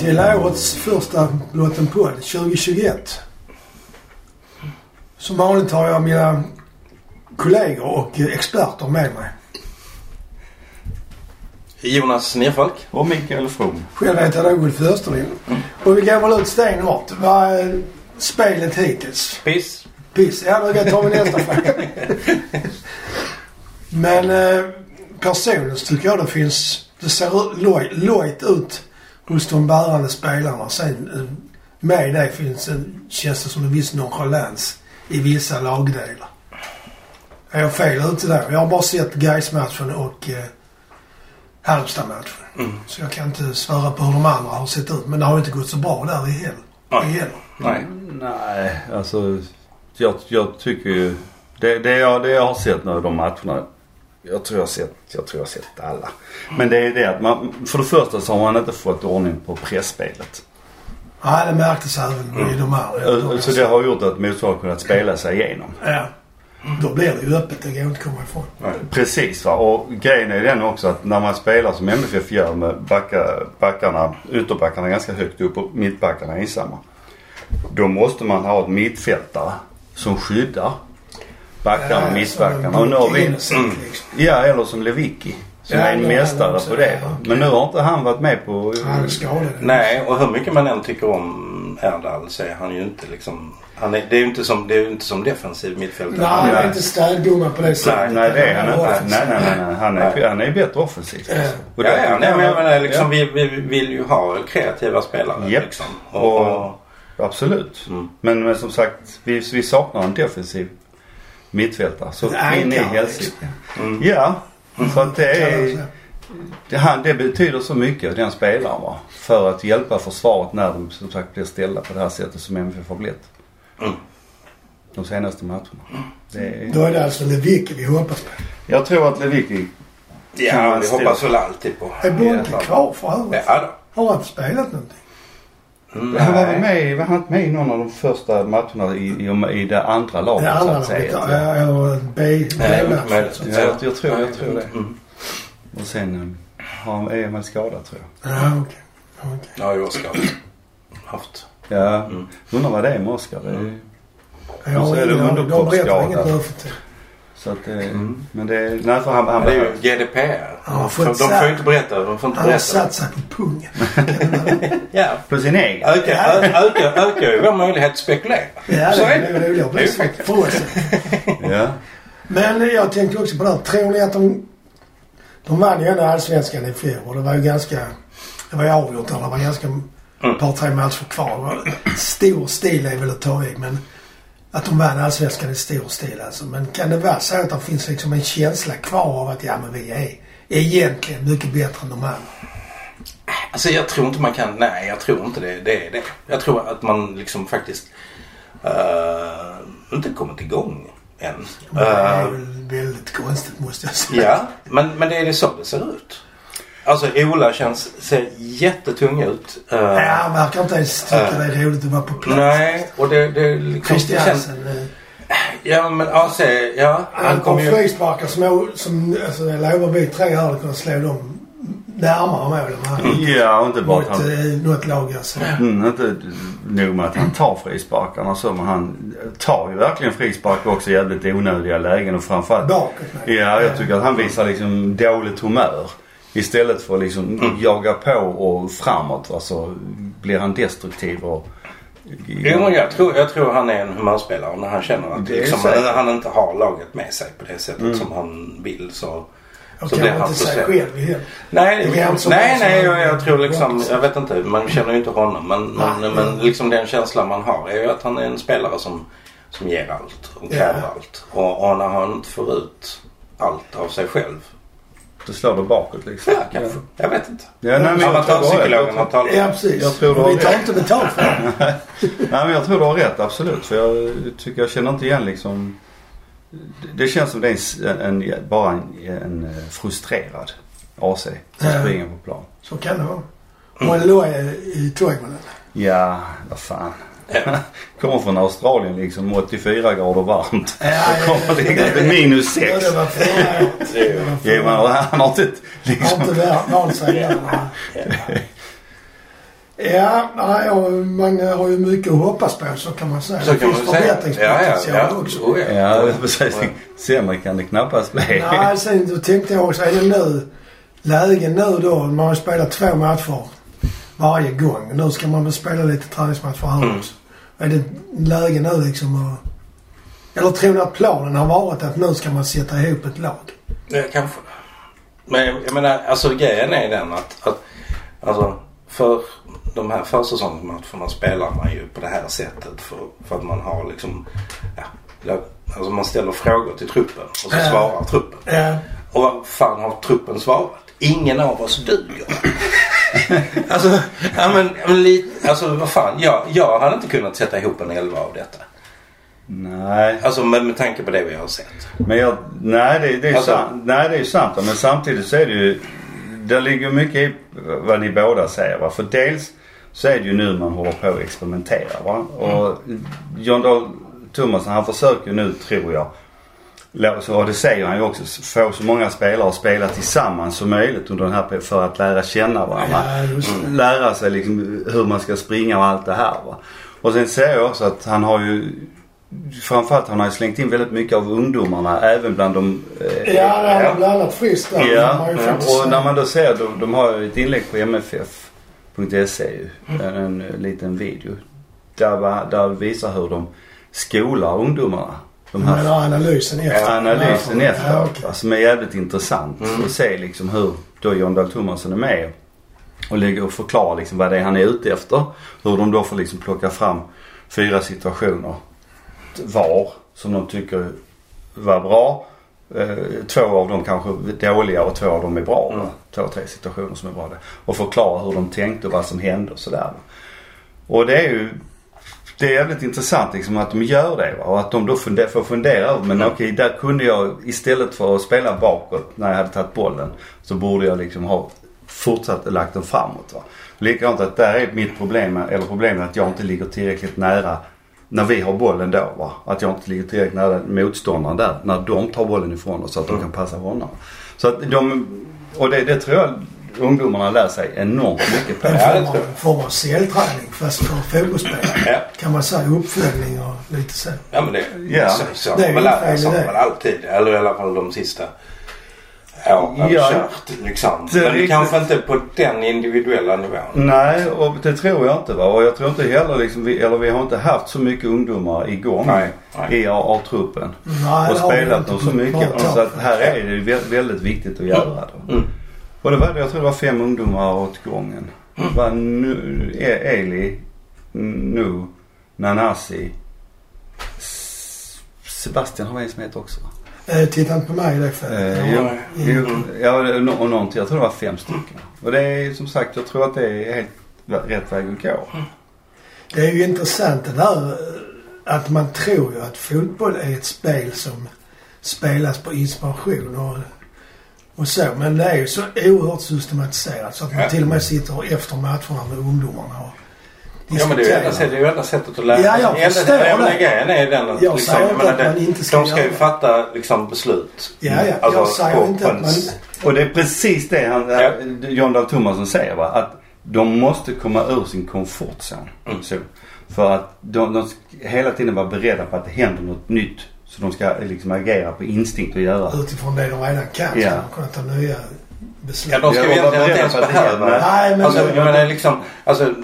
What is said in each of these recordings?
till årets första Lotten podd 2021. Som vanligt har jag mina kollegor och experter med mig. Jonas Nerfalk. Och Mikael From. Själv heter jag Ulf Österlind. Och vi går väl ut stenhårt. Vad är spelet hittills? Piss. Piss. Ja, då tar vi nästa fråga. Men eh, personligen tycker jag det finns... Det ser loj- lojt ut hos de bärande spelarna. Sen eh, med det finns en, känns det som en viss nonchalans i vissa lagdelar. Är jag fel ute där? Jag har bara sett Gais-matchen och eh, Halmstad-matchen. Mm. Så jag kan inte svära på hur de andra har sett ut. Men det har ju inte gått så bra där i heller. Nej. I heller. Nej. Nej, alltså jag, jag tycker ju... Det, det, jag, det jag har sett nu de matcherna. Jag tror jag har sett, jag tror jag har sett alla. Men det är det att man, för det första så har man inte fått ordning på pressspelet. Nej, det märktes även i de här. Ö- Så det har gjort att motståndaren kunnat spela sig igenom. Ja. Då blir det ju öppet. Det går inte att komma ifrån. Precis va. Och grejen är den också att när man spelar som MFF gör med backa, backarna, ytterbackarna ganska högt upp och mittbackarna ensamma. Då måste man ha ett mittfältare som skyddar backarna och mittbackarna. Och nu har vi, Mm. ja eller som Lewicki. Som Ja, är en ja, mästare på det, ja, okej. Men nu har inte han varit med på... Han är skadad. Nej, och hur mycket man än tycker om Erdal så är han ju inte liksom... Han är, det är ju inte som, det är inte som defensiv mittfältare. Nej, han är inte städgumma på det sättet. Nej det är han inte. Nej nej nej. nej. Han, är, Nej. han är bättre offensivt. Ja. Och Ja, där- ja, nej, men jag menar liksom, Ja. vi, vi vill ju ha kreativa spelare. Japp. Liksom. Och, Och- och, Absolut. Mm. Men, men som sagt, vi, vi saknar en defensiv mittfältare. Så in i helsike. mm. Ja, så att det är... Det, han, det betyder så mycket, den spelaren va. För att hjälpa försvaret när de som sagt blir ställda på det här sättet som MFF har blivit. Mm. De senaste matcherna. Det är, Då är det alltså Lewicki vi hoppas på. jag tror att Lewicki kan Ja, vi hoppas väl alltid på. Är Bonte kvar för övrigt? Ja, Har han inte spelat någonting? Då. Han var väl Nej. med, var han inte med i någon av de första matcherna i, i, i det andra laget Det andra så att säga? ja, eller B- Nej, B-match. Ja, säga. jag, jag tror, jag tror det. Mm. Och sen eh, har han, är han väl skadad tror jag. Ja, okej. Okej. Det har ju Oskar haft. Ja, Mm. undrar vad det är med Oskar. Jag Och så är det underkroppsskada. Så att det, Mm. Men det är, nej för han, han Det är ju. GDPR. Han har de får ju inte berätta. De får inte Han har berätta. satt sig på pungen. Ja. På sin egen. Ökar, ö- ökar, ökar ju vår möjlighet att spekulera. Ja, Så det är det. Det är ju Det faktiskt. för oss. Ja. Men jag tänkte också på det här. Tror ni att de... De vann ju ändå allsvenskan i fjol och det var ju ganska... Det var ju avgjort där. Det var ganska... Mm. Ett par, tre matcher kvar. Det var Stor stil är väl att ta i men... Att de vann allsvenskan i stor stil alltså. Men kan det vara så att det finns liksom en känsla kvar av att ja men vi är egentligen mycket bättre än de andra? Alltså jag tror inte man kan, nej jag tror inte det, det är det. Jag tror att man liksom faktiskt uh, inte kommit igång än. Men det är Eh, väl väldigt konstigt måste jag säga. ja, men, men det är det så det ser ut. Alltså Ola känns, ser jättetung ut. Eh, Ja, han verkar inte ens tycka det är roligt att vara på plats. Nej, och det, det liksom... Det känns, Christiansen. eh, ja men AC, ja. Han Han kommer kom ju... frisparkar som, som alltså, jag lovar vi tre hade kunnat slå dem närmare målen. Ja, och inte bara mot att han... eh, något lag alltså. Mm, inte nog med att han tar frisparkarna så men han tar ju verkligen frispark också i jävligt onödiga lägen och framförallt Bakåt. Ja, jag tycker att han visar liksom dåligt humör. Istället för att liksom jaga på och framåt. Alltså blir han destruktiv och... Jo, men jag, tror, jag tror han är en humörspelare när han känner att liksom, han, inte har laget med sig på det sättet Mm. som han vill så... Och så blir kanske han inte frustrerad. själv. Nej, Det nej, nej jag, jag tror liksom, jag vet inte, man känner ju inte honom. Men, men, men liksom den känslan man har är ju att han är en spelare som, som ger allt och kräver Ja. allt. Och, och när han inte får ut allt av sig själv. Då slår du bakåt liksom. Ja, kanske. Jag vet inte. Ja, nej, men rätt. talat. Ja, precis. Jag tror du har vi tar inte betalt för det. Nej men jag tror du har rätt absolut. För jag tycker jag känner inte igen liksom... Det känns som det är en, en, bara en, en eh, frustrerad AC som springer på plan. Så kan det vara. Och en loj i Toivonen. Ja, vad fan. Kommer från Australien liksom 84 grader varmt. Ja, ja, Och kommer minus Ja, 6. det var förra året. Det var förra Ja, året. han har inte Har liksom... inte vant sig där. Ja, nej, och man har ju mycket att hoppas på så kan man säga. Så det kan finns man förbättringspotential Ja, ja, ja. också. Oh, ja. Ja, precis. Sämre kan det knappast bli. Nej, sen då tänkte jag också, är det nu läge nu då? Man har spelat två matcher varje gång. Nu ska man väl spela lite träningsmatcher här Mm. Är det läge nu liksom att... Eller tror ni att planen har varit att nu ska man sätta ihop ett lag? Ja, kanske. Men jag menar, alltså grejen är den att, att alltså, för de här försäsongsmatcherna spelar man ju på det här sättet för, för att man har liksom, ja, alltså man ställer frågor till truppen och så Ja. svarar truppen. Ja. Och vad fan har truppen svarat? Ingen av oss duger. alltså, ja men, men lite, alltså vad fan. Jag, jag hade inte kunnat sätta ihop en elva av detta. Nej. Alltså med, med tanke på det vi har sett. Men jag, nej det, det är Alltså- sant. Nej det är sant. Men samtidigt så är det ju. Det ligger mycket i vad ni båda säger va. För dels så är det ju nu man håller på att experimentera va. Och John Dahl Tomasson han försöker nu tror jag. Och det säger han ju också. Få så många spelare att spela tillsammans som möjligt under den här för att lära känna varandra. Ja, det. Lära sig liksom hur man ska springa och allt det här va. Och sen ser jag också att han har ju Framförallt han har ju slängt in väldigt mycket av ungdomarna även bland de... eh, Ja, det har blandat friskt där. Ja, och när man då ser, de, de har ju ett inlägg på mff.se ju. En, en liten video. Där, där visar hur de skolar ungdomarna. De Men här analysen efter. analysen Ja, efteråt. okej. va, Som är jävligt intressant. Mm. Att se liksom hur då John Dahl Tomasson är med. Och lägger och förklarar liksom vad det är han är ute efter. Hur de då får liksom plocka fram fyra situationer var som de tycker var bra. Eh, två av dem kanske dåliga och två av dem är bra. Mm. Två, tre situationer som är bra. Och förklara hur de tänkte och vad som hände och sådär. Och det är ju det är jävligt intressant liksom att de gör det va? och att de då funder, får fundera över men Mm. okej där kunde jag istället för att spela bakåt när jag hade tagit bollen så borde jag liksom ha fortsatt lagt den framåt. Va? Likadant att där är mitt problem, eller problemet att jag inte ligger tillräckligt nära när vi har bollen då va. Att jag inte ligger tillräckligt nära motståndaren där när de tar bollen ifrån oss så att de kan passa honom. Så att de, och det, det tror jag ungdomarna lär sig enormt mycket på. Det form en form av cellträning fast för fotbollsspelare. Ja. Kan man säga. Uppföljning och lite så. Ja men det, Ja. så, så, Det är ju fel så man alltid. Eller i alla fall de sista åren Ja. kört liksom. Det Men riktigt. kanske inte på den individuella nivån. Nej, och det tror jag inte va. Och jag tror inte heller liksom, vi, eller vi har inte haft så mycket ungdomar igång Nej, nej. i A-truppen. Och det spelat dem så mycket. Så att här är det väldigt viktigt att göra då. Mm. Och det var, jag tror det var fem ungdomar åt gången. Mm. Det var nu, E- Eli, Nu, Nanasi, Sebastian har vi en som heter också? Eh, titta inte på mig i det fallet. Eh, Ja. jo, jo, Mm. ja, och nå- och någon till. Jag tror det var fem stycken. Och det är som sagt, jag tror att det är helt rätt väg att gå. Det är ju intressant det där eh, att man tror ju att fotboll är ett spel som spelas på inspiration och, och så. Men det är ju så oerhört systematiserat så att man Ja. till och med sitter efter matcherna med ungdomarna och Ja men det är ju enda sättet, det är ju enda sättet att lära Ja, jag sig. Enda- förstår det. Grejen är den att Jag liksom, säger inte att man det- inte ska de ska ju fatta liksom beslut. Ja, ja. Alltså, jag säger på- inte på att man... Och det är precis det han, Ja. John Dahl Tomasson säger va. Att de måste komma ur sin komfortzon. Mm. Så. För att de, de ska hela tiden vara beredda på att det händer något nytt. Så de ska liksom agera på instinkt och göra. Utifrån det de redan kan Ja. så de kunna ta nya beslut. Ja, de ska var egentligen inte ens på att det behöva. Nej, men... Alltså, jag menar liksom, alltså,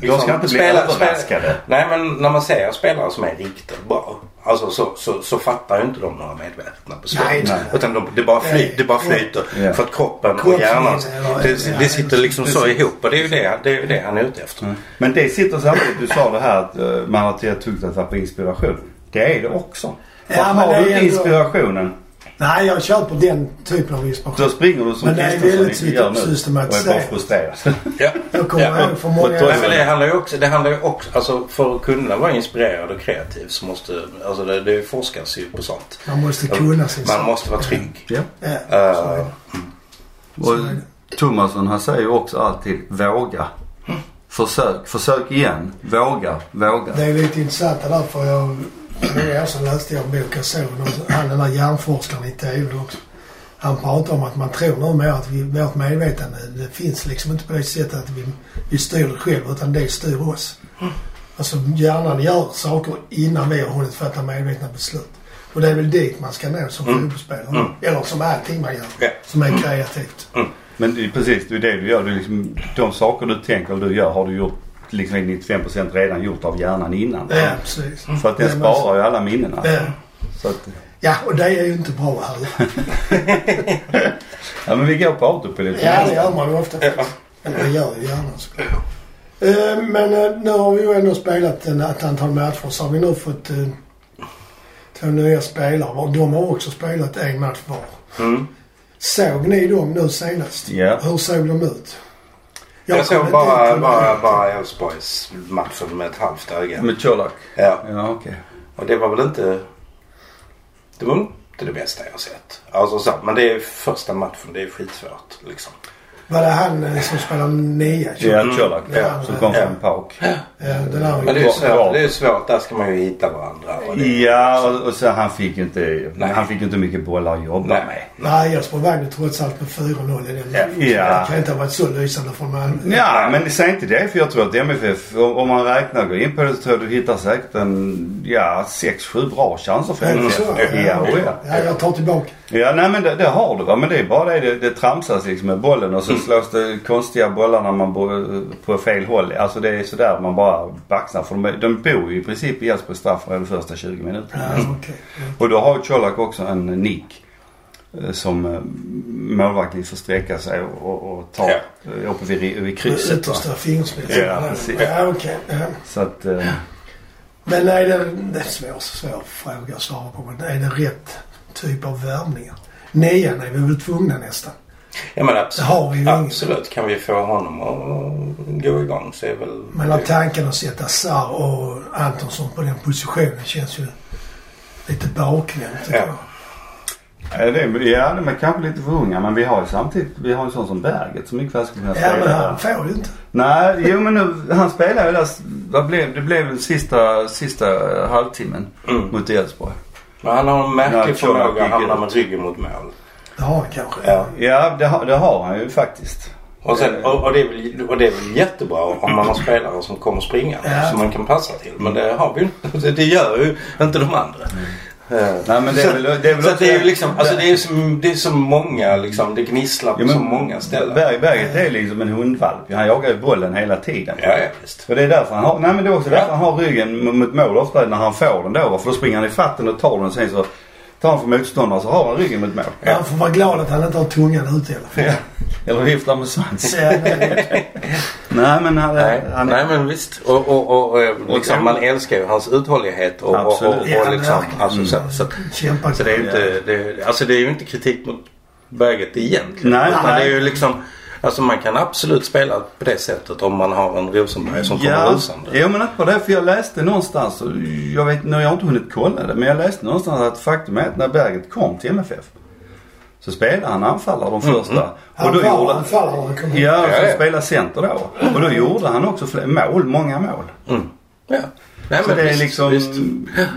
liksom ska inte bli spela- överraskade. nej men när man ser spelare som är riktigt bra. Alltså så, så, så fattar ju inte de några medvetna beslut. Nej, nej. Utan de, det, bara fly, Nej. det bara flyter. Ja. För att kroppen och hjärnan, det, det sitter liksom så ihop. Och det är ju det, det, är det han är ute efter. Mm. Men det sitter samtidigt, du sa det här att eh, man har tyckt att det var på inspiration. Det är det också. Ja, men har det du ändå- inspirationen Nej, jag köper den typen av inspiration. då springer du som Men det är väldigt gör nu och är bara systematiserat. frustrerad. Ja. Jag kommer Ja. ihåg för många Och år Nej, men det handlar ju också, det handlar ju också, alltså för att kunna vara inspirerad och kreativ så måste, alltså det, det forskas ju på sånt. Man måste kunna sin Man sak. måste vara trygg. Ja. Ja, Eh, så är det. Och Så är det. Thomasson han säger ju också alltid våga. Försök, försök igen. Våga, våga. Det är lite intressant det där för jag... Många år sedan läste jag bok jag såg. Han den där hjärnforskaren i TV också. han pratar om att man tror numera att vi, vårt medvetande, det finns liksom inte på det sättet att vi, vi styr det själv utan det styr oss. Alltså hjärnan gör saker innan vi har hunnit fatta medvetna beslut. Och det är väl dit man ska nå som Mm. fotbollsspelare. Mm. Eller som allting man gör. Ja. Som är kreativt. Men det är precis, det är det du gör. Du liksom, de saker du tänker och du gör har du gjort liksom i 95% redan gjort av hjärnan innan. Ja, precis. För att den Det är man- sparar ju alla minnena. Ja. Så att, ja, och det är ju inte bra här. ja men vi går på autopilot. Ja, det gör man ju ofta. Ja. Eller det gör ju hjärnan såklart. Eh, Men eh, nu har vi ju ändå spelat en, ett antal matcher så har vi nu fått eh, två nya spelare och de har också spelat en match var. Mm. Såg ni dem nu senast? Ja. Hur såg de ut? Jag, kom såg bara, bara, bara Elfsborgs matchen med ett halvt öga. Med Colak? Ja. Ja okej. Och det var väl inte... Det var inte det bästa jag sett. Alltså så, men det är första matchen. Det är skitsvårt liksom. Var det han eh, som spelar nia? Ja, Mm. Colak. Ja. Som kom Ja. från Pauk. Ja, den Men det är ju svårt. Det är svårt. Där ska man ju hitta varandra. Och det, Ja och, och så han fick ju inte, Nej. han fick inte mycket bollar att jobba Nej. med. Nej, jag sprang iväg trots allt med 4-0 i den matchen. Ja. Det kan inte ha varit så lysande från Malmö. Ja, men säg inte det för jag tror att MFF, om om man räknar går in på det så tror jag du hittar säkert en, ja, 6-7 bra chanser för MFF. så? Ja, och ja. Ja, jag tar tillbaka. Ja, nej men det, det har du va. Men det är bara det, det, det tramsas liksom med bollen och så slås det konstiga bollar när man bor på fel håll. Alltså det är sådär man bara baxnar. För de, de bor ju i princip i Elfsborgs straffområde de första 20 minuterna. Okej. Ja. Och då har ju Colak också en nick. eh, Som eh, målvakten får sträcka sig och, och, ta Ja. eh, uppe vid, vid krysset. Yttersta fingerspetsen. Ja, precis. Ja, okej. Ja. Så att, eh, Men är det, det är en svår, svår fråga att svara på. Men är det rätt typ av värvningar? Nian är vi väl tvungna nästan. Ja men Det absolut. Absolut. Kan vi få honom att gå igång så är väl... Men att tanken att sätta Sarr och Antonsson på den positionen känns ju lite bakvänt Ja. Ja, det, är- ja, de är kanske lite för unga men vi har ju samtidigt, vi har en sån som Berget som mycket väl skulle kunna Ja, spela. men han får ju inte. Nej, jo men nu, han spelade ju där, vad blev, det blev den sista, sista halvtimmen Mm. mot Elfsborg. Men han har en märklig förmåga att hamna med ryggen mot mål. Det har han kanske. Ja. Ja, det, har- det har han ju faktiskt. Och, sen, och, och, det är väl, och det är väl jättebra om man har spelare som kommer springa Ja. som man kan passa till. Men det har vi ju inte. Det- gör ju inte de andra. Eh, Nej men det är väl, det är väl så det är ju liksom, alltså det är så, det är så många liksom, det gnisslar på Ja, så många ställen. Berg, Berget är liksom en hundvalp. Han jagar ju bollen hela tiden. Ja, ja visst. Och det är därför han har, nej men det är också därför han har ryggen mot mål ofta när han får den då. För då springer han i fatten och tar den sen så tar han för motståndare så har han ryggen mot mål. Han får vara glad att han inte har tungan ute i alla fall. Eller viftar med svans. Ja, nej, Nej men han, Nej, han nej men visst. Och, och, och, och eh, liksom, Och- man älskar ju hans uthållighet och, och, och, Absolut. och, Ja, liksom, alltså, så, så, Kämpa. så det är ju inte, det, alltså det är ju inte kritik mot Berget egentligen. Nej, utan nej. det är ju liksom, alltså man kan absolut spela på det sättet om man har en Rosenberg som kommer Ja, rusande. jo men bara det för jag läste någonstans, och jag vet nu jag har inte hunnit kolla det, men jag läste någonstans att faktum är att när Berget kom till MFF så spelade han anfallare de första. Mm. Han då var gjorde anfallare han kom. Ja, Ja, för ja. att spela center då. Och då gjorde han också fler mål, många mål. Mm. Ja. Nej, Så men det är visst, liksom, visst.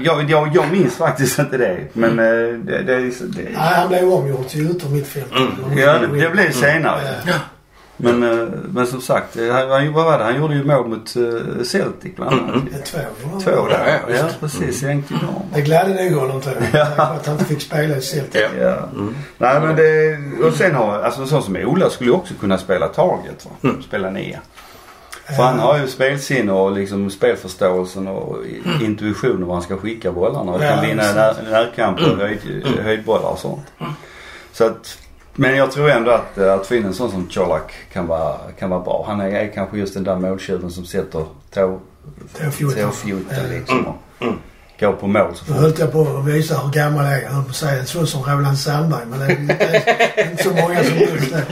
jag, jag, jag minns faktiskt inte det. Men eh, det, det, är så- det, Nej, han blev omgjord till yttermittfältare. Mm. Ja, det, det blev senare. Ja. Men, eh, men som sagt, eh, han, vad var det? han gjorde ju mål mot eh, Celtic bland annat. Mm. Två. Två där. ja, Ja, precis. Sänkte dem. Det gladde nog honom tror jag. Ja. Att han inte fick spela i Celtic. Ja. Ja. Nej men det, och sen har, alltså så som Ola skulle ju också kunna spela target va? Mm. Spela nia. För han har ju spelsinne och liksom spelförståelsen och i- intuition var han ska skicka bollarna och Ja, kan vinna när, närkamper och höjd, höjdbollar och sånt. Så att, men jag tror ändå att, att få in en sån som Colak kan vara, kan vara bra. Han är, är kanske just den där måltjuven som sätter tå, Tåfjoten. liksom och Mm. går på mål så Nu fort. höll jag på att visa hur gammal jag är. Jag på att säga sån som Roland Sandberg. Men det är, är inte så många som just det.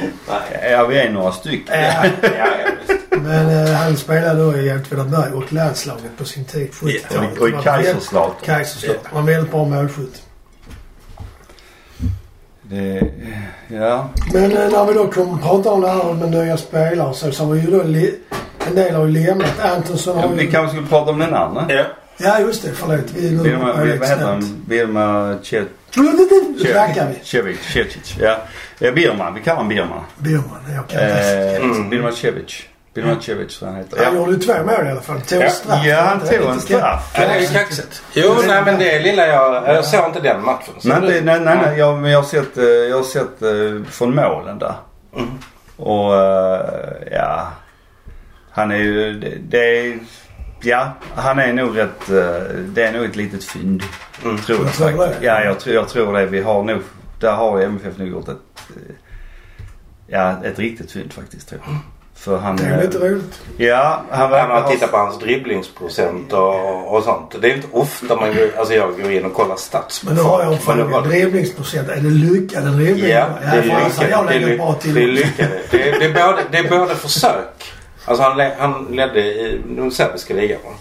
Ja vi är några stycken. Ja, Ja, ja, men eh, han spelade då i Åtvidaberg och landslaget på sin tid. 70-talet. Och i Kaiserslautern. Kaiserslautern. Han var väldigt bra målskytt. Det, ja. Men eh, när vi då kommer att prata om det här med nya spelare så, så har vi ju då li- en del har ju lämnat. Antonsson Ja, har vi ju... kanske skulle prata om den andra. Ja. Ja, just det. Förlåt. Vi är nu Vilma, på vad heter han? Vilma vi. Cevic. Cevic. Ja. Eh, Birman. Vi kallar honom Birman. Kan inte. Eh, Mm. Birman Cevic. Birman Cevic tror jag han heter. Han Ja, gjorde ju två mål i alla fall. Tog Ja. straff. ja han tog en straff. Ja, det är ju kaxigt. Jo, nej men det lilla jag... Jag såg inte den matchen. Så Men det- nej, nej, nej. Jag, men jag har sett, eh, jag har sett eh, från målen där. Mm. Och eh, ja. Han är ju, det, det är, ja han är nog rätt, det är nog ett litet fynd. Mm. Tror jag Jag tror faktiskt. det. Ja jag tror, jag tror det. Vi har nog, där har MFF nog gjort ett, ja ett riktigt fynd faktiskt tror jag. För han, Det är eh, lite roligt. ja han verkar man tittar på hans dribblingsprocent och, och sånt. Det är inte ofta man går, alltså jag går in och kollar stats. Men nu har jag en fråga. Dribblingsprocent. Är det lyckade dribblingar? Ja, det är jag lyckade. Det är, ly- det är lyckade. Det är, det, är både, det är både försök. Alltså han, han ledde i den serbiska ligan va?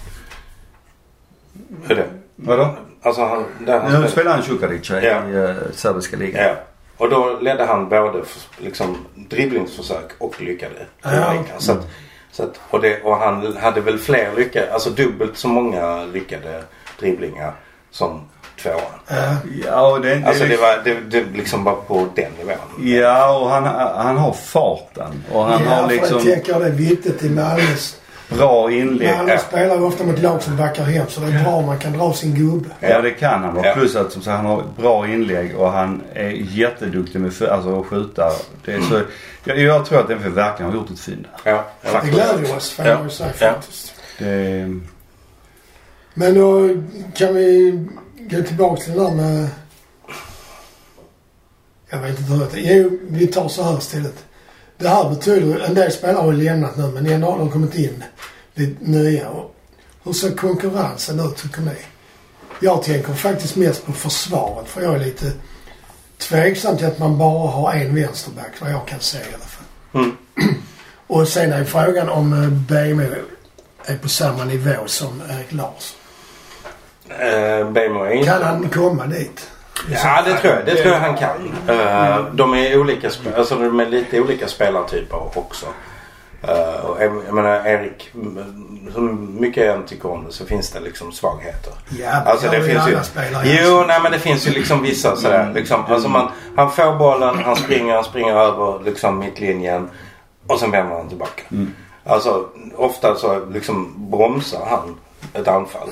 Hur är det? Vadå? Alltså han, där han Nu spelar han Čukaric i Ja. uh, serbiska ligan. Ja. Och då ledde han både liksom, dribblingsförsök och lyckade Ja. Så att, så att, och, det, och han hade väl fler lyckade, alltså dubbelt så många lyckade dribblingar som tvåan. Ja. Ja, och det, det, Alltså det var det, det liksom bara på den nivån. Ja, och han, han har farten. Och han ja, har liksom jag tänker det är viktigt i Malmös. Bra inlägg. Malmö ja. spelar ju ofta mot lag som backar hem så det är bra om man kan dra sin gubbe. Ja, det kan han. Och Ja. plus att som sagt, han har bra inlägg och han är jätteduktig med alltså, att skjuta. Det är så, jag, jag tror att MFF verkligen har gjort ett fynd. Ja, ja. Det gläder oss får Ja. man ju säga faktiskt. Det, Men då kan vi gå tillbaka till det där med... Jag vet inte hur det Jo, vi tar så här istället. Det här betyder... En del spelare har ju lämnat nu men ändå har de kommit in lite nya. Och hur ser konkurrensen ut tycker ni? Jag tänker faktiskt mest på försvaret för jag är lite tveksam till att man bara har en vänsterback vad jag kan se i alla fall. Mm. Och sen är frågan om eh, BM är på samma nivå som Erik Larsson. Eh, Bejmo är inte... Kan han komma dit? Ja, det tror jag. Det tror jag han kan. Eh, de är olika, alltså de är lite olika spelartyper också. Och jag, jag menar Erik, mm, hur mycket jag än tycker om det så finns det liksom svagheter. Ja, Alltså det finns ju... spelare. Jo, nej men det finns ju liksom vissa sådär. Liksom, alltså man, han får bollen, han springer, han springer över liksom mittlinjen. Och sen vänder han tillbaka. Mm. Alltså ofta så liksom bromsar han ett anfall.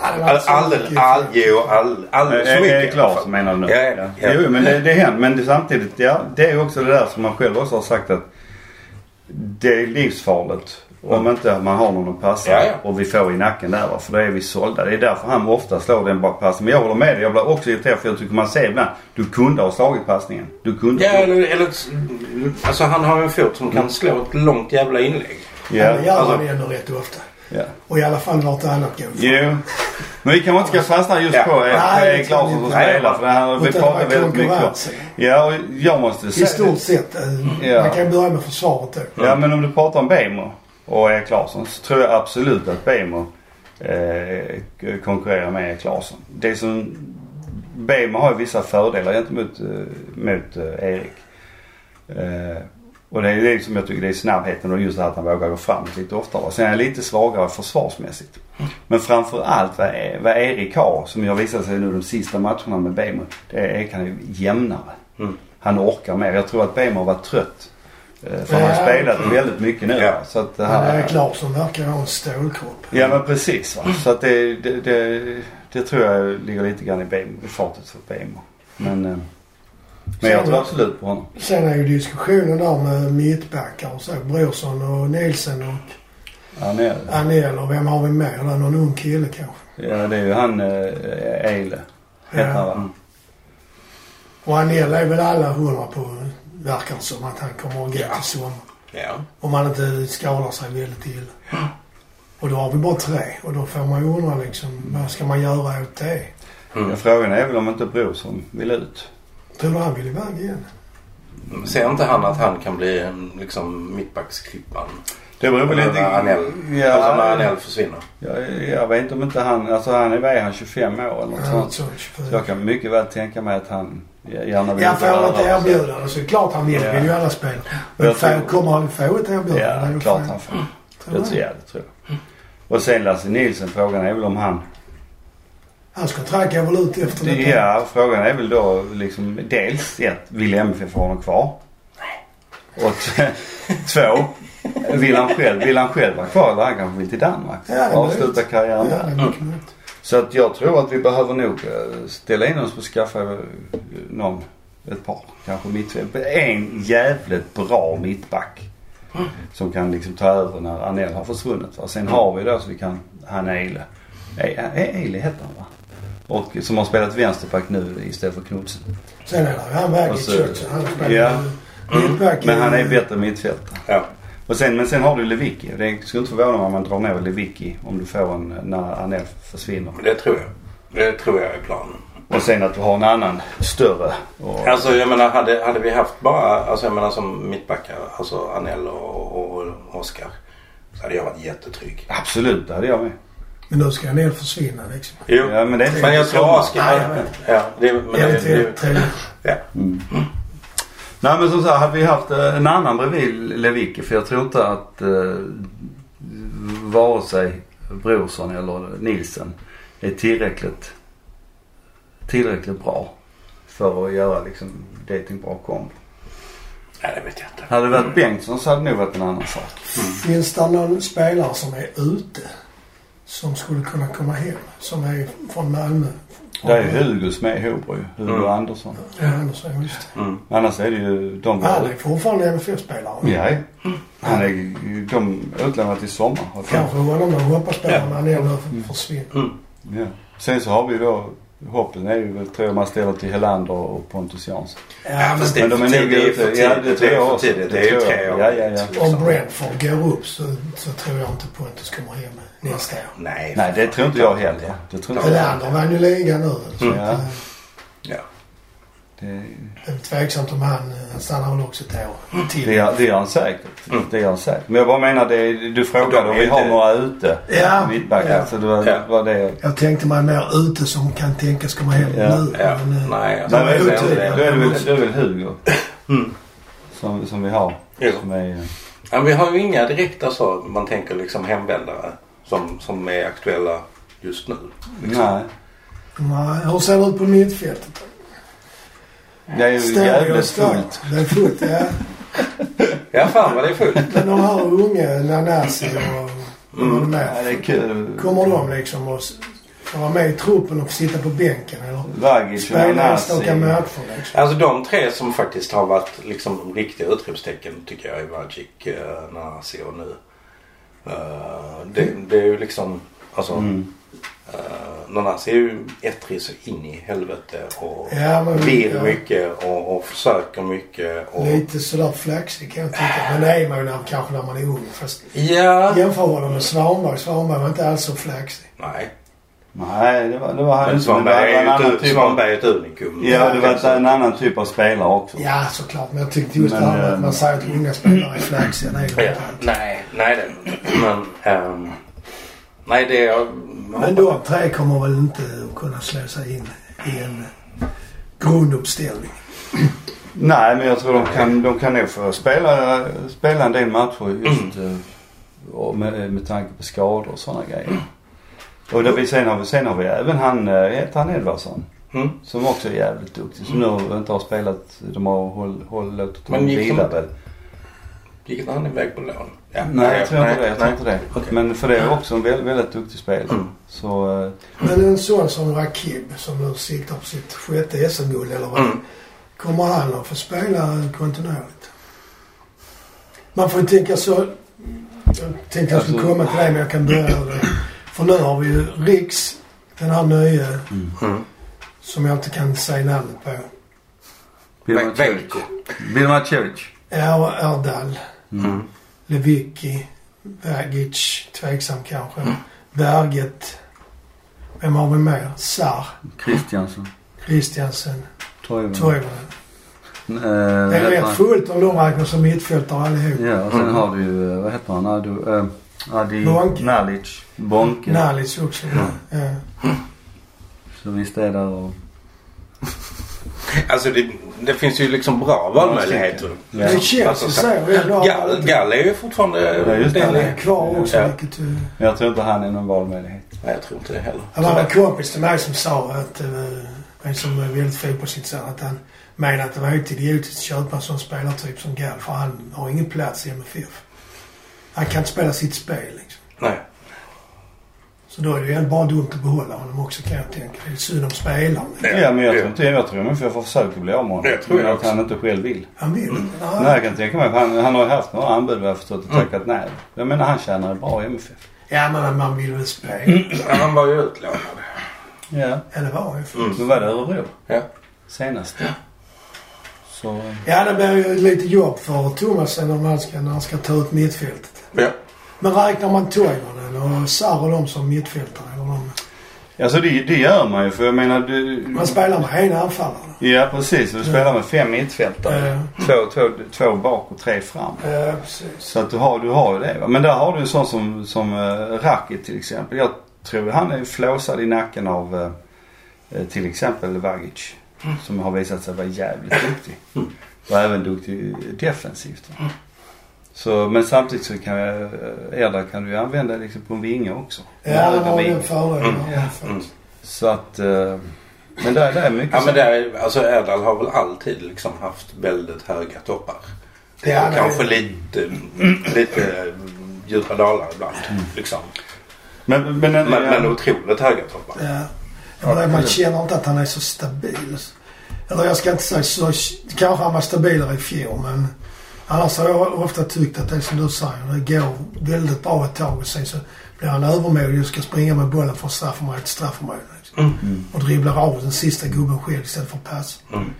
Alldeles, mycket. all, jo, all, alldeles för mycket. är det klart menar du nu? Ja, ja, ja. Jo, men det, det händer. Men det, samtidigt, ja, det är också det där som man själv också har sagt att det är livsfarligt. Om inte man har någon att passa Ja, ja. och vi får i nacken där va, för då är vi sålda. Det är därför han ofta slår den bara passen. Men jag håller med dig. Jag blir också irriterad för jag tycker man ser ibland. Du kunde ha slagit passningen. Du kunde. Ja, eller, eller alltså han har en fot som kan slå ett långt jävla inlägg. Ja, det gör alltså- han ändå rätt ofta. Ja. Och i alla fall vartannat går. Jo. Men vi kanske inte ska fastna just Ja. på eh, Erik kan Larsson vi som spelar. För det här, vi pratar väldigt mycket om. Ja, och jag måste I säga. stort sett. eh, Ja. Man kan börja med försvaret då. Ja men om du pratar om Bejmo och Erik Larsson så tror jag absolut att Bejmo eh, konkurrerar med Erik Larsson. Det som Bejmo har ju vissa fördelar gentemot eh, mot, eh, Erik. Eh, och det är det som jag tycker det är snabbheten och just det här att han vågar gå framåt lite oftare. Sen är han lite svagare försvarsmässigt. Men framförallt vad, E- vad Erik har som jag visat sig nu de sista matcherna med Bejmo. Det är han är jämnare. Mm. Han orkar mer. Jag tror att Bejmo var trött. Eh, För han har Ja. spelat väldigt mycket nu. Ja. Så att det Men Erik Larsson verkar ha en stålkropp. Ja men precis va. Så att det, det, det, det tror jag ligger lite grann i, Bejmo, i fartet för Bejmo. Men, eh, men jag tror absolut på honom. Sen är ju diskussionen där med mittbackar och så. Brorsson och Nielsen och Han är, Anel och vem har vi mer? Eller någon ung kille kanske. ja det är ju han eh, Eile. Heter han Ja. va? Och Anel är väl alla hundra på, verkar som, att han kommer att gå Ja. till sommar. Ja. Om han inte skadar sig väldigt illa. Och då har vi bara tre. Och då får man ju undra liksom, vad ska man göra åt det? Mm. Ja, frågan är väl om inte Brorsson vill ut. Tror du han vill iväg igen? Ser inte han att han kan bli en, liksom mittbacksklippan? Det beror väl lite... Anel, Ja, alltså när Anel försvinner. jag, jag vet inte om inte han... Alltså han är, vad är han 25 år eller något Ja, sånt. så, jag kan mycket väl tänka mig att han gärna vill Ja, får han ett erbjudande så är det klart han vill. Ja. vill ju alla spela. Men får, kommer han få ett erbjudande? Det är Ja, klart fan- han får. Det du tror jag, det tror jag. Och sen Lasse Nilsson, frågan är väl om han Hans kontrakt går väl ut efter Det, detta. ja, frågan är väl då liksom dels ett, vill MFF ha honom kvar? Och t- två, vill han själv, vill han själv vara kvar eller han kanske vill till Danmark? Ja, Avsluta karriären Ja, där. möjligt. Så att jag tror att vi behöver nog eh, ställa in oss på att skaffa eh, någon, ett par kanske mittfält. En jävligt bra mittback. Som kan liksom ta över när Anel har försvunnit. Va? Sen har vi då så vi kan, han är Eile. E- Eile heter han va? Och som har spelat vänsterback nu istället för Knutsen. Sen är det han väg i. Han spelar ja. ju mittback Men han är bättre mittfältare. Ja. Och sen, men sen har du Lewicki. Det skulle inte förvåna mig om man drar ner Lewicki om du får en, när Anel försvinner. Det tror jag. Det tror jag är planen. Och sen att du har en annan större. Och, Alltså jag menar hade, hade vi haft bara, alltså jag menar som mittbackar, alltså Anel och, och, och Oskar. Så hade jag varit jättetrygg. Absolut, det hade jag med. Men nu ska han helt försvinna liksom. Jo. Ja, men det är Men jag tror jag vet. Ja, det, men det, det är det, ja. Mm. Nej men som sagt, hade vi haft eh, en annan bredvid Lewicki. För jag tror inte att eh, vare sig Brorsson eller Nilsen är tillräckligt, tillräckligt bra för att göra liksom en bra kombo. Nej, det vet jag inte. Hade det varit Bengtsson så hade det nog varit en annan sak. Finns det någon spelare som är ute som skulle kunna komma hem? Som är från Malmö? Det är ju Hugo som är i Hobro ju. Hugo Mm. Andersson. Ja, Andersson, just det. Mm. Annars är det ju de Han är fortfarande MFF-spelare. Ja, han är de utlånade till sommar. Kanske honom de hoppas på Ja. när han ändå försvinner. Mm. Ja. Sen så har vi då hoppen är ju väl tror jag man ställer till Helander och Pontus Jansson. Ja, men det är Men de är nog ute. Ja, för det tror jag för också. tidigt. Det Det är ju tre år. Ja, ja, ja. om Brentford går upp så, så tror jag inte Pontus kommer hem nästa år. Nej. Nej, det tror inte jag heller. Det tror inte jag. Helander vann ju ligan nu. Så Mm. att, eh, Ja. Det, det är tveksamt om han, eh, han stannar väl också ett år till. det, gör, det han säkert. Mm. Det gör han säkert. Men jag bara menar det, du frågade De är om vi har några ute. Ja. Mittbackar. Ja. Så det var, Ja. var det. Jag tänkte mig mer ute som kan tänkas komma hem Ja. nu. Ja. Men, eh, Nej, Nej, är men, då är det väl, då är det väl Hugo. Mm. Som, som vi har. Som är, Ja, vi har ju inga direkta så man tänker liksom hemvändare som, som är aktuella just nu. nej. Nej, hur ser det ut på mittfältet? Det är ju jävligt och fullt. Det är fullt, ja. Ja, fan vad det är fullt. Men de här unga, Nanasi och Mm. de Ja, det är kul. Kommer de liksom att få vara med i truppen och sitta på bänken eller Vagic och spela enstaka matcher liksom? Alltså de tre som faktiskt har varit liksom riktiga utropstecken tycker jag är Vagic, uh, Nanasi och nu. Eh, det, det är ju liksom, alltså Mm. Uh, Nanasi är ju ettrig så in i helvete och Ja, men vill ja, mycket och, och försöker mycket. Och, lite sådär flaxig kan jag tycka. Men det är man ju när, kanske när man är ung. Fast Ja. jämför honom med Svanberg. Svanberg var inte alls så flaxig. Nej. Nej, det var, det var han inte. Svanberg var en är annan ju ett, typ av, Svanberg är ett unikum. Ja, det var en annan typ av spelare också. Ja, såklart. Men jag tyckte just Men, det här med eh, att man säger att unga spelare är flaxiga. Det är de Ja, inte nej, nej det. Men, ehm, nej det är... Men de tre kommer väl inte att kunna slå sig in i en grunduppställning. Nej, men jag tror de kan, de kan nog få spela, spela en del matcher just Mm. eh, och med, med tanke på skador och sådana grejer. Och då vi, sen, har vi, sen har vi även han, eh, heter han Edvardsson? Mm. Som också är jävligt duktig. Som nu inte har spelat, de har håll, håll, låtit honom vila väl. Gick inte han iväg på lån? Ja, Nej, jag tror inte det. Jag tror inte det. Okej. Men för det är också en väldigt, väldigt duktig spelare. Mm. Så eh, Men en sån som Rakib som nu siktar på sitt sjätte SM-guld eller vad Mm. Kommer han att få spela kontinuerligt? Man får ju tänka så. Jag tänkte jag skulle Alltså- komma till det men jag kan börja det. För nu har vi ju Riks, den här nya Mm. som jag inte kan säga namnet på. Bilmacevic. Bilmacevic. Ja, Erdal, Mm. Lewicki, Vagic, tveksam kanske. Berget. Vem har vi mer? Sar, Christiansen. Christiansen, Toivonen. Eh, Det är rätt fullt om de räknas som mittfältare allihop. Ja, och sen Mm. har du ju, eh, vad heter han? Adu, eh, Adi Bonke. Nalic. Bonke. Nalic också. Ja. Så visst är det och... Alltså det, det finns ju liksom bra valmöjligheter. Ja. Det känns Alltså, ju så- så. Gall, Gall är ju fortfarande... Ja, just det. Han är kvar också Ja. vilket ju... Jag tror inte han är någon valmöjlighet. Nej, jag tror inte det heller. Det var en kompis till mig som sa att, eh, en som är väldigt fotbollsintresserad, att han menade att det var helt idiotiskt att köpa en sån spelartyp som Gall för han har ingen plats i MFF. Han kan inte spela sitt spel liksom. Nej. Så då är det ju bara dumt att behålla honom också kan jag tänka. Det är synd om spelaren. Ja, men jag tror inte jag tror att jag får försöka bli av med honom. Det tror jag Men att också. han inte själv vill. Han vill inte. Nej. Nej, jag kan tänka mig. Han, han har ju haft några anbud vad jag har förstått och tackat nej. Jag menar han tjänar bra i MFF. Ja, men man vill väl spela. Ja, han var ju utlånad. Ja. Eller var ju Mm. Då var det Örebro Ja. senast. Så... Ja, det blir ju lite jobb för Thomas om han ska, när han ska ta ut mittfältet. Ja. Men räknar man Toivonen och Sarr och dem som mittfältare? Eller de, Alltså det, det gör man ju för jag menar du... man spelar med en anfallare. Ja precis. Du spelar med fem mittfältare. Ja. Två, två, två bak och tre fram. Ja, precis. Så att du har, du har ju det. Men där har du en sån som, som uh, Rakic till exempel. Jag tror han är flåsad i nacken av eh, eh, till exempel Vagic. Som har visat sig vara jävligt duktig. Mm. Och även duktig defensivt. va. Så, men samtidigt så kan jag, eh, kan du använda liksom på en vinge också. Ja, han har den fördelen. Mm. Ja. Mm. Så att, eh, men där, där är mycket Ja så. men det är, alltså Erdal har väl alltid liksom haft väldigt höga toppar. Det är och kanske lite, lite djupa dalar ibland. Liksom. Men, men, men, Men, men otroligt höga toppar. Ja. Ja, det, man känner inte att han är så stabil. Eller jag ska inte säga så. Kanske han var stabilare i fjol men annars har jag ofta tyckt att det är som du säger. Det går väldigt bra ett tag och sen så blir han övermodig och ska springa med bollen från straffområde till straffområde. Liksom. Mm. Och dribblar av den sista gubben själv istället för att passa. Mm.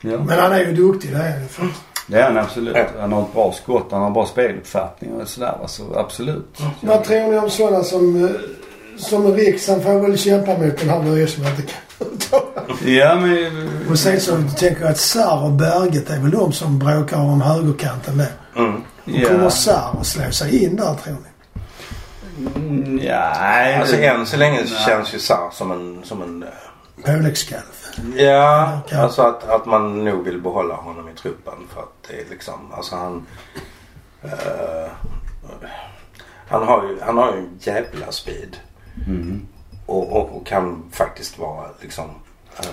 ja. Men han är ju duktig, det är han ju faktiskt. Det är han absolut. Han har ett bra skott, han har bra speluppfattning och sådär. Alltså, absolut. Vad tror ni om sådana som, eh, som Riks? Han får väl kämpa mot den här nya som inte kan. Ja men... Och sen så tänker jag att Sarr och Berget är väl de som bråkar om högerkanten där. Mm. Och Kommer Sarr att slå sig in där tror ni? Mm, Ja, nej. Alltså än så länge nej. känns ju Sarr som en, som en Påläggskalv. Ja, Okej. alltså att, att man nog vill behålla honom i truppen för att det är liksom, alltså han... eh, han har ju, han har ju en jävla speed. Mm. Och, och, och kan faktiskt vara liksom... eh,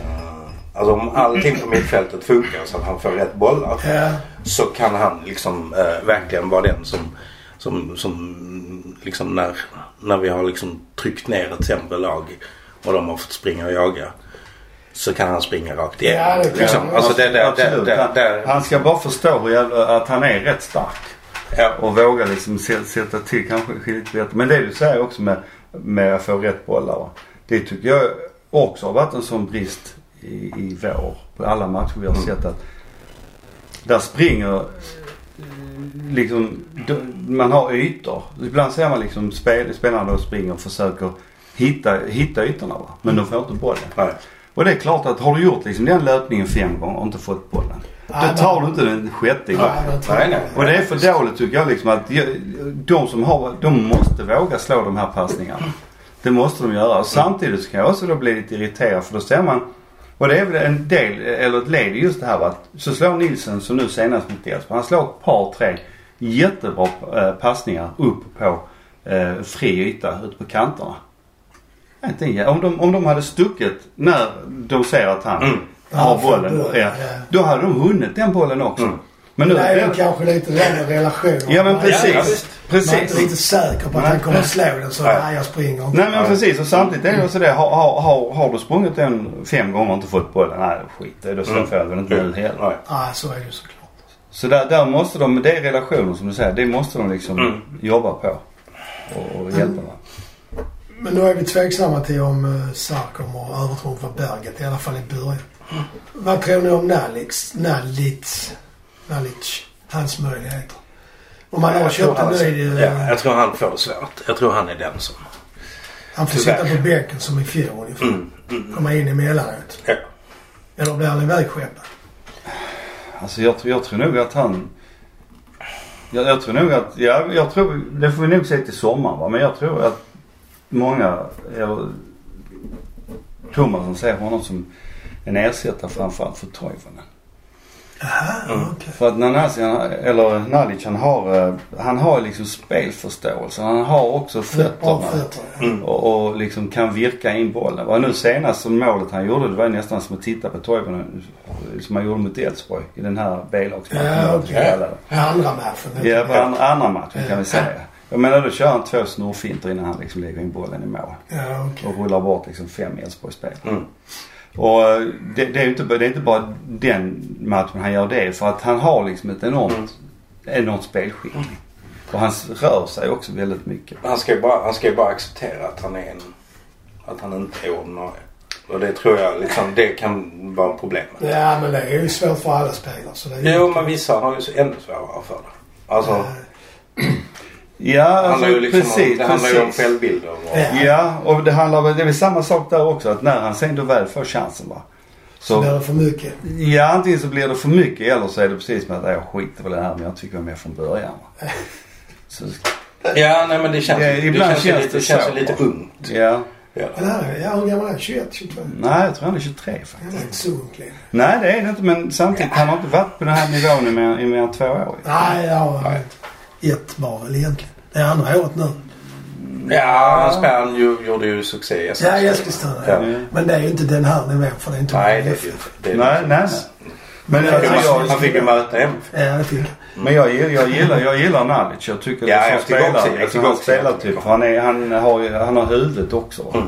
alltså om allting på mittfältet funkar så att han får rätt bollar. Ja. Så kan han liksom eh, verkligen vara den som, som, som liksom när, när vi har liksom tryckt ner ett sämre lag och de har fått springa och jaga. Så kan han springa rakt Ja, igenom. det kan liksom. han. alltså det, det, det, Absolut. det, det, Han ska bara förstå hur jävla, att han är rätt stark. ja. Och våga liksom sä- sätta till kanske lite bättre. Men det du säger också med, med att få rätt bollar. Det tycker jag också har varit en sån brist i, i vår. På alla matcher vi har Mm. sett att där springer liksom, d- man har ytor. Ibland ser man liksom spel, spelarna då springer och försöker hitta, hitta ytorna va. Men de får inte bollen. Nej. Och det är klart att har du gjort liksom den löpningen fem gånger och inte fått bollen. Nej, Då tar du inte den sjätte Nej, nej. Och det är för dåligt tycker jag liksom att de- som har, de måste våga slå de här passningarna. Det måste de göra. Och samtidigt så kan jag också då bli lite irriterad för då ser man och det är väl en del, eller ett led i just det här att så slår Nilsen som nu senast mot Elfsborg. Han slår ett par, tre jättebra eh, passningar upp på eh, fri yta ute på kanterna. Inte om, de, om de hade stuckit när de ser att han Mm. Har Ja, bollen. bollen, Ja, ja. då hade de vunnit den bollen också. Mm. Men nu, Det är det- väl kanske lite med relationer. Ja men Man- precis. Ja, visst. Man är inte precis. riktigt säker på att han kommer att slå den så Nej. jag springer inte. Nej men precis och samtidigt är det också det. Har, har, har, du sprungit den fem gånger och inte fått bollen? Nej skit i det. Då Mm. får jag väl inte nu heller. Nej. Så är det ju såklart. Så där, där måste de, det är relationer som du säger. Det måste de liksom Mm. jobba på. Och, och hjälpa varandra. Men nu är vi tveksamma till om uh, Sarr kommer att övertrumfa Berget, i alla fall i början. Vad tror ni om Nalix, Nalic, Nalic, hans möjligheter? Om han har Jag tror köpt en ny... Ja, jag tror han får det svårt. Jag tror han är den som... han får sitta på bänken som i fjol ungefär. Mm, mm, Komma in emellanåt. ja. Eller blir han ivägskeppad? Alltså jag, tror- jag tror nog att han... Jag, jag tror nog att, ja jag tror, det får vi nog se till sommaren va. Men jag tror att många, eller Thomasson ser honom som en ersättare framförallt för Toivonen. Jaha, Mm. För att Nanasi, han- eller Nalic han har, eh, han har liksom spelförståelse. Han har också fötterna. fötter. ja. Mm. Och, och liksom kan virka in bollen. Vad nu senast som målet han gjorde det var nästan som att titta på Toivonen som han gjorde mot Elfsborg i den här B-lagsmatchen. Ja. Ja, Andra matchen. Ja, på andra, andra matchen kan vi säga. Jag menar då kör han två snurrfinter innan han liksom lägger in bollen i mål. Ja, okej. Och rullar bort liksom fem Elfsborgsspelare. Mm. Och det, det, är inte, det är inte bara den matchen han gör det för att han har liksom ett enormt, enormt spelskicklig. Och han rör sig också väldigt mycket. Han ska ju bara, han ska ju bara acceptera att han är en, att han inte är ordinarie. Och det tror jag liksom, det kan vara problemet. Ja, men det är ju svårt för alla spelare. Så det är Jo, men vissa har ju så ännu svårare för det. Alltså, Ja, det alltså handlar ju liksom precis, om, det handlar ju om självbilder. Och, Ja. Ja, och det handlar väl, det är väl samma sak där också. Att när han sen då väl får chansen va. Så Så, blir det för mycket. ja antingen så blir det för mycket eller så är det precis med att jag skiter väl det här men jag tycker jag är med från början. Så, Ja, nej men det känns, Ja, det känns, känns lite, det känns så, lite ungt. ja. Ja. Men här, är- ja, hur gammal är han? 21, 22? Nej, jag tror han är 23 Han faktiskt. är inte så ung längre. Nej det är det inte men samtidigt han har inte varit på den här nivån i mer, i mer än två år. Nej, ja. Nej. Ett var väl egentligen. Det är andra året nu. Ja, han spelade, han ju, gjorde ju succé i Ja, Eskilstuna. i Eskilstuna. Ja. Ja. Men det är ju inte den här nivån för det är inte Nej, det är ju. Det är Nej, nej, nej. Men, Han fick, jag, han fick ju möta MFF. Ja, det fick jag. men jag, gillar- jag gillar, jag gillar Nalic. Jag tycker Ja, som jag tycker också- jag tycker han också spelar jättemycket typ. om För han, är, han, har, han har huvudet också. Mm.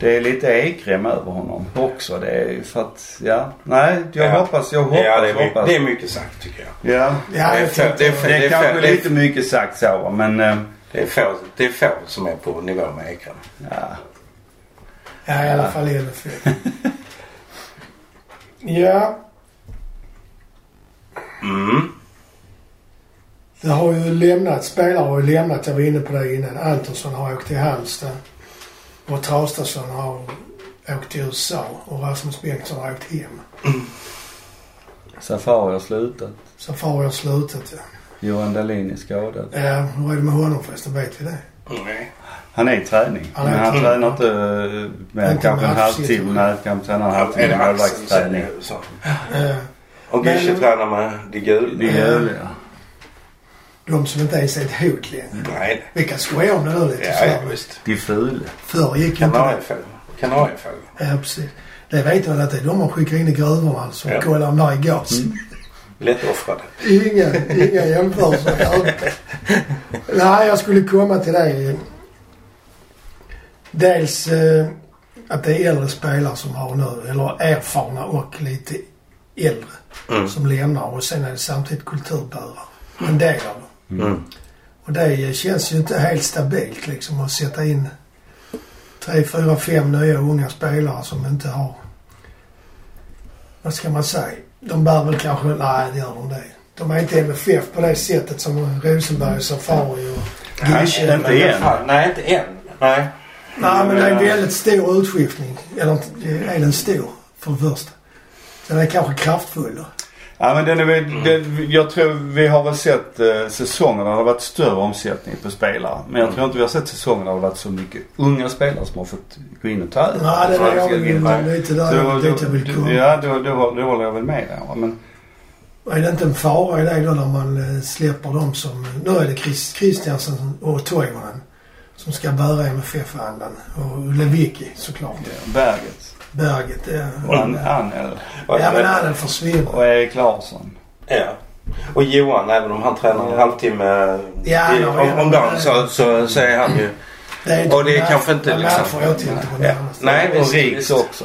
Det är lite Ekrem över honom också. Det är för att, ja. Nej, jag Ja. hoppas, jag hoppas, Ja, det är, mycket, hoppas. det är mycket sagt tycker jag. Ja. Ja, Det är jag för- tänkte- det är Det är kanske det är- lite mycket sagt så men eh, Det är få, det är få som är på nivå med Ekrem. ja. Ja, i alla fall i MFF. ja, Mm. det har ju lämnat, spelare har ju lämnat, jag var inne på det innan. Antonsson har åkt till Halmstad. Och Traustason har åkt till USA. Och Rasmus Bengtsson har åkt hem. Safari har slutat. Safari har slutat ja. Johan Dahlin är skadad. Ja, hur är det med honom förresten? Vet vi det? Nej. Han är i träning. Han är men i han träning. tränar inte eh, med Inte kanske en halvtimme. Nej, kanske tränar en halvtimme målvaktsträning. Och Gische tränar med de gula. Är ju ja. De som inte ens är ett hot längre. Nej. Vi kan skoja om det nu lite. Ja, ja, visst. De fula. Förr gick ju inte det. Kanariefågel. Kanariefågel. Ja, precis. Det vet man att det är de man skickar in i gruvorna alltså. Ja. Kolla om det är gas. Lättoffrade. Inga, inga jämförelser. Nej, jag skulle komma till det. Dels eh, att det är äldre spelare som har nu, eller erfarna och lite äldre Mm. som lämnar och sen är det samtidigt kulturbärare. En del av dem. Mm. Och det känns ju inte helt stabilt liksom att sätta in tre, fyra, fem nya unga spelare som inte har... Vad ska man säga? De bär väl kanske... Nej, det gör de det. De är inte MFF på det sättet som Rosenberg, Safari och Nej, Gische. inte än. Nej, inte än. Nej. Nej, men det är en väldigt stor utskiftning. Eller är den stor för det första? Den är kanske kraftfull då. Ja men den är väl, den, jag tror vi har väl sett eh, säsonger där det har varit större omsättning på spelare. Men jag tror inte vi har sett säsonger där det har varit så mycket unga spelare som har fått gå in och ta över. Nej, det är jag Nej. lite Då- där då- jag vill komma. Ja, då, då, då, då håller jag väl med där. Men Är det inte en fara i det då när man eh, släpper dem som... Nu är det Chris, Christiansen och Toivonen som ska bära MFF-andan. Och Lewicki såklart. ja, Berget. Berget, ja. Och An- Anel. Ja men Anel försvinner. Och Erik Larsson. Ja. Och Johan, även om han tränar en halvtimme Ja, i, ja, om, ja. om dagen så, så, så är han ju... Det är Och det är kanske inte liksom- Därför jag tänkte på Ja. Nej, och Riks också.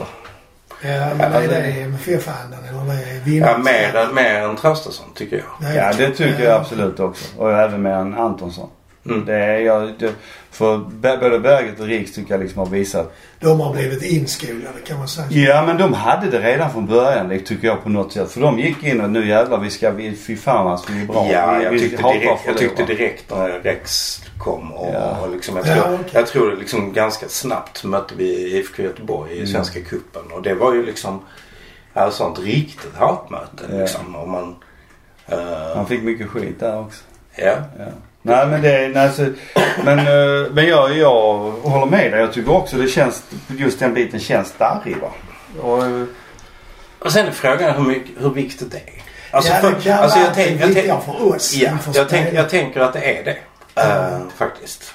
Ja men är det MFF-andan eller är Ja, mer, än- mer än Traustason tycker jag. Nej, Ja det tycker jag absolut också. Och även mer än Antonsson. Mm. Det är jag, det, för både Berget och Riks tycker jag liksom har visat. De har blivit inskolade kan man säga. Ja men de hade det redan från början det tycker jag på något sätt. För de gick in och nu jävlar vi ska, vi, fy fan alltså vi är bra. Ja, vi, jag tyckte, direkt, jag tyckte direkt när Rex kom och, Ja. och liksom, jag, Ja, tror, okej. jag tror liksom ganska snabbt mötte vi IFK Göteborg Mm. i Svenska cupen och det var ju liksom ja, sånt riktigt hatmöte Ja. liksom. Och man, eh, Han fick mycket skit där också. ja. Ja. Nej men det, nej, så, men, eh, men jag, jag håller med dig. Jag tycker också det känns, just den biten känns darrig va. Och, eh, Och sen är frågan hur, mycket, hur viktigt det är. Alltså, ja, för- det kan alltså, jag, tänk, jag tänk, för oss ja, jag, tänk, jag tänker att det är det. eh, faktiskt.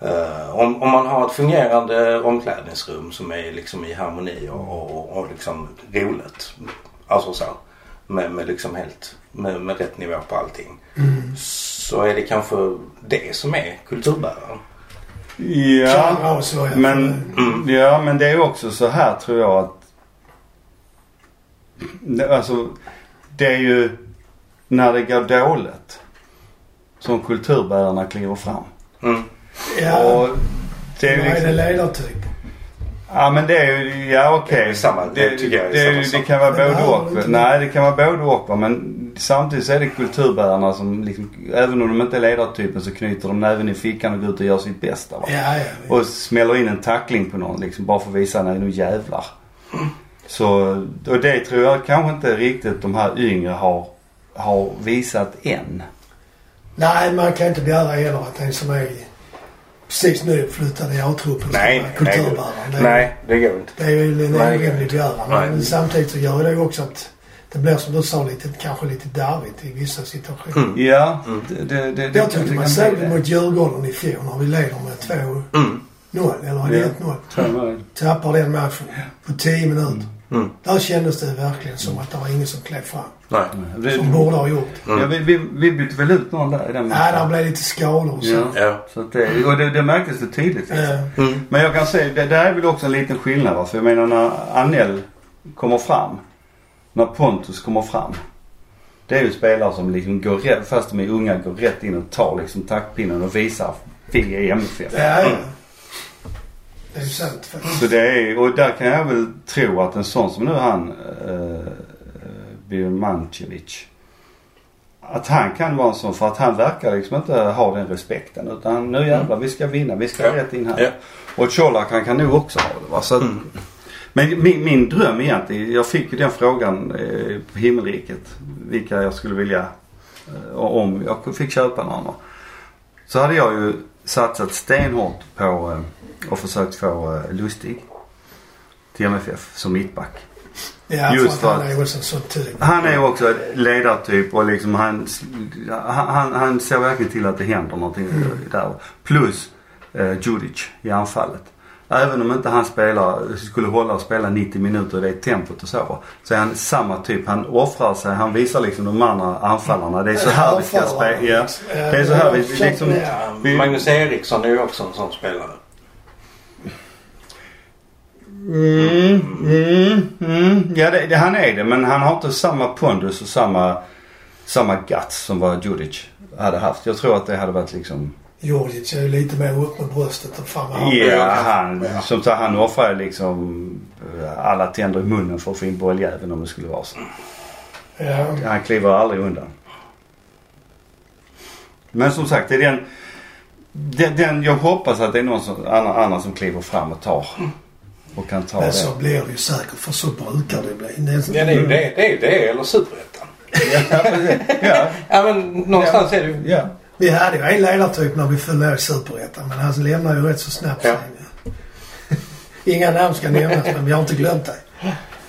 Eh, om, om man har ett fungerande omklädningsrum som är liksom i harmoni och, och, och liksom roligt. Alltså så. Med, med liksom helt med, med rätt nivå på allting. Mm. Så är det kanske det som är kulturbäraren. Ja. Men, Mm. ja, men det är ju också så här tror jag att... Alltså, det är ju när det går dåligt som kulturbärarna kliver fram. Mm. Ja, Och det är ju är det liksom, ledartyp? Ja men det är ju, ja okej. Det är samma- det det, tycker jag det, samma det, sak. kan vara Det både och. inte Nej det kan vara både och. Men samtidigt så är det kulturbärarna som liksom, även om de inte är ledartypen så knyter de näven i fickan och går ut och gör sitt bästa va. Ja, ja. Och smäller in en tackling på någon liksom bara för att visa nej nu jävlar. Så, och det tror jag kanske inte riktigt de här yngre har, har visat än. Nej, man kan inte begära heller att en som är precis nyuppflyttad i A-truppen Nej, vara nej, kulturbärare. Det, nej, det går inte. det är ju en orimlig begäran. Men samtidigt så gör det ju också att det blir som du sa lite, kanske lite darrigt i vissa situationer. Mm. Ja, Mm. det, det, det, Jag tyckte man såg det mot Djurgården i fjol när vi leder med 2-0. Mm. Eller var det Ja. 1-0? det. Tappar den matchen på 10 minuter. Mm. Där kändes det verkligen som att det var ingen som klev fram. Nej. Som borde ha gjort. Mm. Ja, vi, vi, vi bytte väl ut någon där i den Nej, där blev lite skador och så. Ja. Ja. Så att det, och det, det märktes det tydligt. Mm. Men jag kan säga, det där är väl också en liten skillnad va? För jag menar när Anel kommer fram. När Pontus kommer fram. Det är ju spelare som liksom går rätt, fast de är unga, går rätt in och tar liksom taktpinnen och visar vi är MFF. ja, ja. Mm. Det är ju sant faktiskt. Så det är, och där kan jag väl tro att en sån som nu han, uh, Birmancevic. Att han kan vara en sån för att han verkar liksom inte ha den respekten. Utan nu jävlar vi ska vinna, vi ska Ja. rätt in här. Ja. Och Colak han kan nog också ha det va. Så att, Mm. Men min, min dröm egentligen, jag fick ju den frågan eh, på himmelriket. Vilka jag skulle vilja, eh, om jag fick köpa någon. Så hade jag ju satsat stenhårt på eh, och försökt få eh, Lustig till MFF som mittback. Ja, Just för att han är också en sån typ. Han är ju också ledartyp och liksom han, han, han, ser verkligen till att det händer någonting där. Plus eh, Djuric i anfallet. Även om inte han spelar, skulle hålla och spela 90 minuter i det tempot och så. Så är han samma typ. Han offrar sig. Han visar liksom de andra anfallarna. Det är så här vi ska spela. Ja. Det är så här vi liksom... Vi- Magnus Eriksson är ju också en sån spelare. Mm, mm, mm. Ja det, det, han är det men han har inte samma pondus och samma, samma guts som vad Djuric hade haft. Jag tror att det hade varit liksom... Djurdjic är ju lite mer upp med bröstet och fram med armarna. Ja, han, som sagt, han offrar liksom eh, alla tänder i munnen för att få in bolljäveln om det skulle vara så. Ja. Han kliver aldrig undan. Men som sagt, det är den, den, den jag hoppas att det är någon som, annan, annan som kliver fram och tar. Och kan ta Men det. så blir det ju säkert för så brukar det bli. Det är, Ja, det är ju det, det, är det eller superettan. Ja, ja, Ja, men någonstans är det ju... ja. Vi hade ju en ledartyp när vi föll ner i Superettan men han lämnade ju rätt så snabbt Ja. Inga namn ska nämnas men vi har inte glömt dig.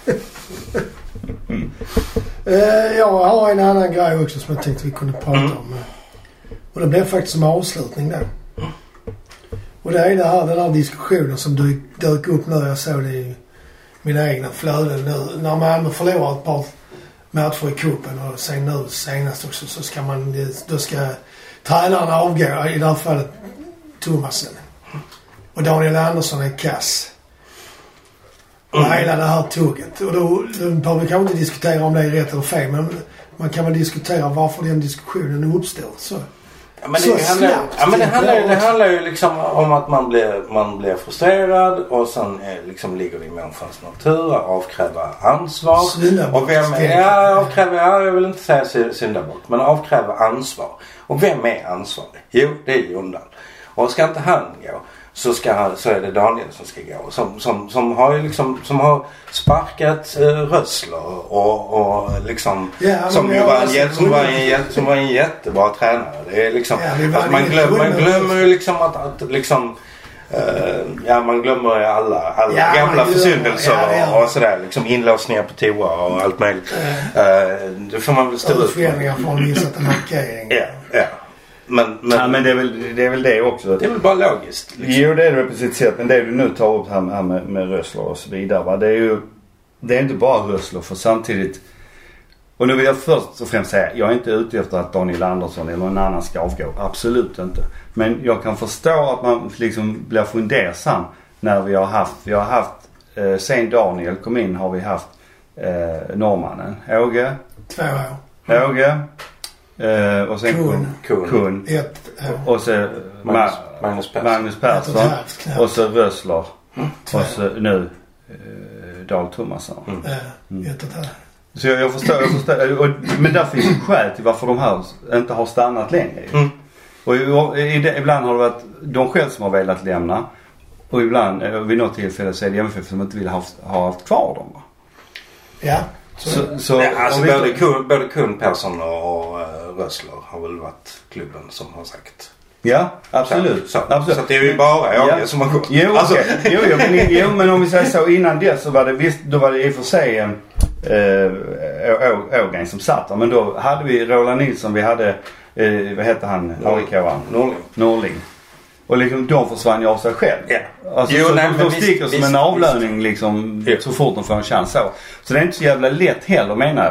Eh, jag har en annan grej också som jag tänkte vi kunde prata Mm. om. Och det blev faktiskt som avslutning där. Och det är det här, den här diskussionen som dök, dök upp nu. Jag såg det i mina egna flöden nu. När Malmö förlorar ett par matcher i cupen och sen nu senast också så ska man, då ska tränaren avgå. I det här fallet Thomasen. Och Daniel Andersson är kass. Och hela det här tugget. Och då, då behöver vi kanske inte diskutera om det är rätt eller fel men man kan väl diskutera varför den diskussionen uppstår. Så. Ja, men Så det, handlar, snabbt, ja, men det, handlar, ju- det handlar ju liksom om att man blir, man blir frustrerad och sen eh, liksom ligger det i människans natur att avkräva ansvar. Syndabock, Och vem är, ja, avkräva, ja, jag vill inte säga sy- syndabock, men avkräva ansvar. Och vem är ansvarig? Jo, det är Jundan. Och ska inte han gå så, ska, så är det Daniel som ska gå. Som, som, som har ju liksom, som har sparkat eh, Rössler och, och liksom Ja, men som, ju var en, som, var en, som var en jättebra tränare. Det är liksom, Ja, vann alltså man, glömmer, man glömmer ju liksom att, att liksom eh, ja, man glömmer ju alla, alla Ja, gamla försyndelser Ja, man. och sådär. Liksom inlåsningar på toa och allt möjligt. Eh, det får man väl stå ut med. Utförändringar från missat en markering. Ja, ja. Men, men, Ja, men det är väl det, är väl det också. det är väl bara logiskt. Liksom. Jo det är det på sitt sätt. Men det du nu tar upp här med, här med, med Rössler och så vidare. Va? Det är ju det är inte bara Rössler för samtidigt. Och nu vill jag först och främst säga. Jag är inte ute efter att Daniel Andersson eller någon annan ska avgå. Absolut inte. Men jag kan förstå att man liksom blir fundersam när vi har haft. Vi har haft eh, sen Daniel kom in har vi haft eh, norrmannen. Åge. Två år. Åge. Eh, och sen Kuhn. Kuhn. Kuhn. Ett år. Och så Magnus, Ma- Magnus Persson. Magnus och ett Persson. Och så Rössler. Två. Och så nu eh, Dag Tomasson. Mm. Ja, ett och ett halvt. Så jag, jag förstår, jag förstår. Och, men där finns ju skäl till varför de här inte har stannat längre. Mm. Och i, i, det- ibland har det varit de själv som har velat lämna. Och ibland, eh, vid något tillfälle så är det MFF som inte vill ha, ha haft kvar dem. Va? Ja. Så, Så, så, Ja, alltså både, Kuhn, både Kuhn, Persson och uh, Rössler har väl varit klubben som har sagt. Ja, absolut. Så, absolut. så det är ju bara Åge som har gått. Jo, Alltså, okej. jo, jo, men, jo, men om vi säger så innan dess så var det visst, då var det i och för sig eh, Ågren som satt där. Men då hade vi Roland Nilsson, vi hade, eh, vad hette han, AIK-aren? Norling. Norling. Och liksom de försvann ju av sig själv. Ja. Alltså, Jo, så nej, de, de visst, sticker som visst, en avlöning liksom Ja. så fort de får en chans så. Så det är inte så jävla lätt heller menar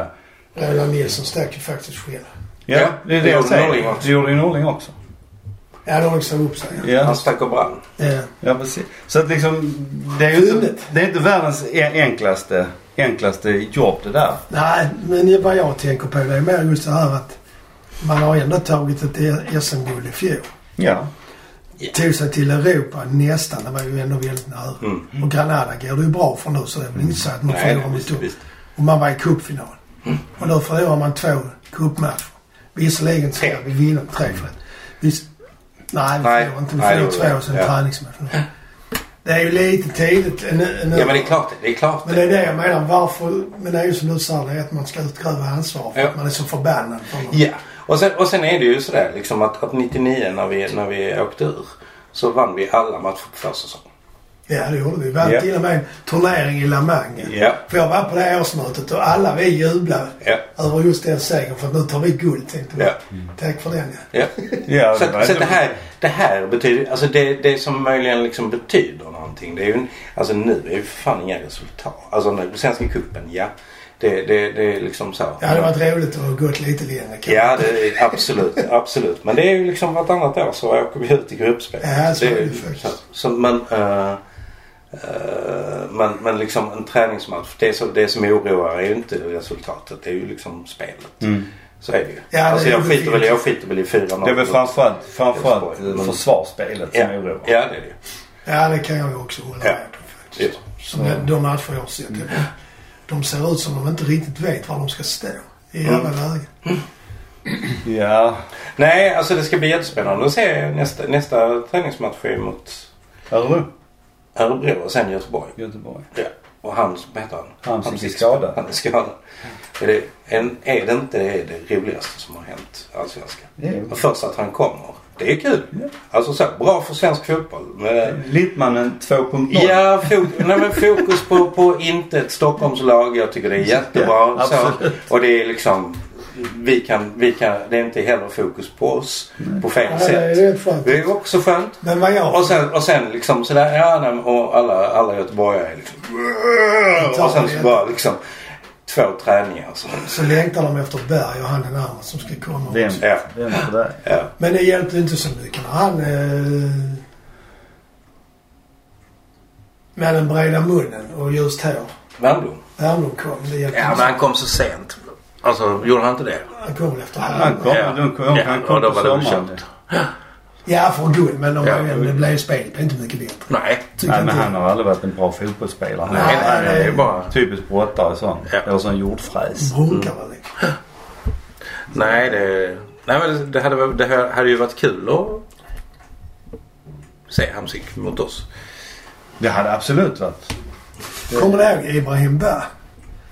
jag. Roland Nilsson stack ju faktiskt själv. Ja, Ja, det är det det jag säger. Norling. Det gjorde ju Norling också. Ja, de sa upp sig. Ja. Han stack och brann. Ja. Ja precis. Så att liksom det är ju inte, det är inte världens e- enklaste, enklaste jobb det där. Nej, men vad jag tänker på det är mer just det här att man har ändå tagit ett SM-guld i fjol. Ja. Tog sig till Europa nästan. Det var ju ändå väldigt nära. Mm. Och Granada går det ju bra för nu så det är väl inte så att man förlorar mot dem. Och man var i cupfinal. Och då förlorar man två cupmatcher. Visserligen Tre. vi vinna tre för det. Visst, nej, vi förlorar inte. Vi förlorar två och sen. Ja. träningsmatch. Det är ju lite tidigt nu. Ja men det är klart det. Är klart Men det är det. jag menar. Varför? Men det är ju som du sa, det är att man ska utkräva ansvar för Ja. att man är så förbannad. För något. Ja. Och sen, och sen är det ju sådär liksom att, att 99 när vi, när vi åkte ur så vann vi alla matcher på försäsongen. Ja, det gjorde vi. Vi vann Ja. till och med en turnering i La Manga. Ja. För jag var på det här årsmötet och alla vi jublade Ja. över just den segern för att nu tar vi guld tänkte vi. Ja. Tack för den ja. Ja, Så, så det här, det här betyder, alltså det, det som möjligen liksom betyder någonting. Det är ju, alltså nu är ju fan inga resultat. Alltså nu, Svenska cupen, ja. Det, det, det är liksom så. Det hade varit roligt att ha gått lite längre kanske. Ja, det är absolut, absolut. Men det är ju liksom vartannat år så åker vi ut i gruppspel. Ja, så är det är- faktiskt. så, så, men, eh, eh, men, men liksom en träningsmatch. Det, som, det som oroar är ju inte resultatet. Det är ju liksom spelet. Mm. Så är det ju. Ja, det alltså är jag ju skiter, väl, jag skiter väl i 4-0. Det är väl framförallt, framförallt men- försvarsspelet som Ja, oroar. ja det är det ju. Ja, det kan jag ju också hålla Ja. med på faktiskt. Ja. Som de- matcher jag har sett. De ser ut som de inte riktigt vet var de ska stå i alla lägen. Ja. Nej, alltså det ska bli jättespännande att se nästa, nästa träningsmatch är mot Örebro. Örebro och sen Göteborg. Göteborg. Ja. Och han, vad heter han? Han som är skadad. Han är skadad. Är det, en, är det inte det, det roligaste som har hänt i Allsvenskan? Och först att han kommer. Det är kul. Alltså så, bra för svensk fotboll. Men, Littmannen 2.0. ja, fok, nej, men fokus på, på inte ett Stockholmslag. Jag tycker det är jättebra. Ja, så. Och det är liksom, vi kan, vi kan, det är inte heller fokus på oss på fel Ja, det är sätt. rätt skönt. Det är också skönt. Men vad jag... Och sen, och sen liksom sådär, ja nej, och alla, alla göteborgare är liksom... Och sen så bara liksom två träningar. Så. Så längtar de efter Berg och han den andra som ska komma Vem? också. Ja. Vem är det? Ja. Men det hjälpte inte så mycket när han... Eh, med den breda munnen och ljust hår. Värmdom. Värmdom kom. Det hjälpte Ja men han kom så sent. Alltså gjorde han inte det? Han kom väl efter Han halv. kom, Ja. de kom, Ja, han kom och då på var det väl sommaren. Ja, för guld. Men de, Ja. det blev spel. Det är inte mycket bättre. Nej. Tycker Nej men han har aldrig varit en bra fotbollsspelare. Nej, nej, nej, det är bara... Typiskt brottare sån. Ja. Eller sån jordfräs. Brunkar väl liksom. Nej det... Nej men det hade, det hade ju varit kul att se Hamsik mot oss. Det hade absolut varit. Kommer du ihåg Ibrahim Ba?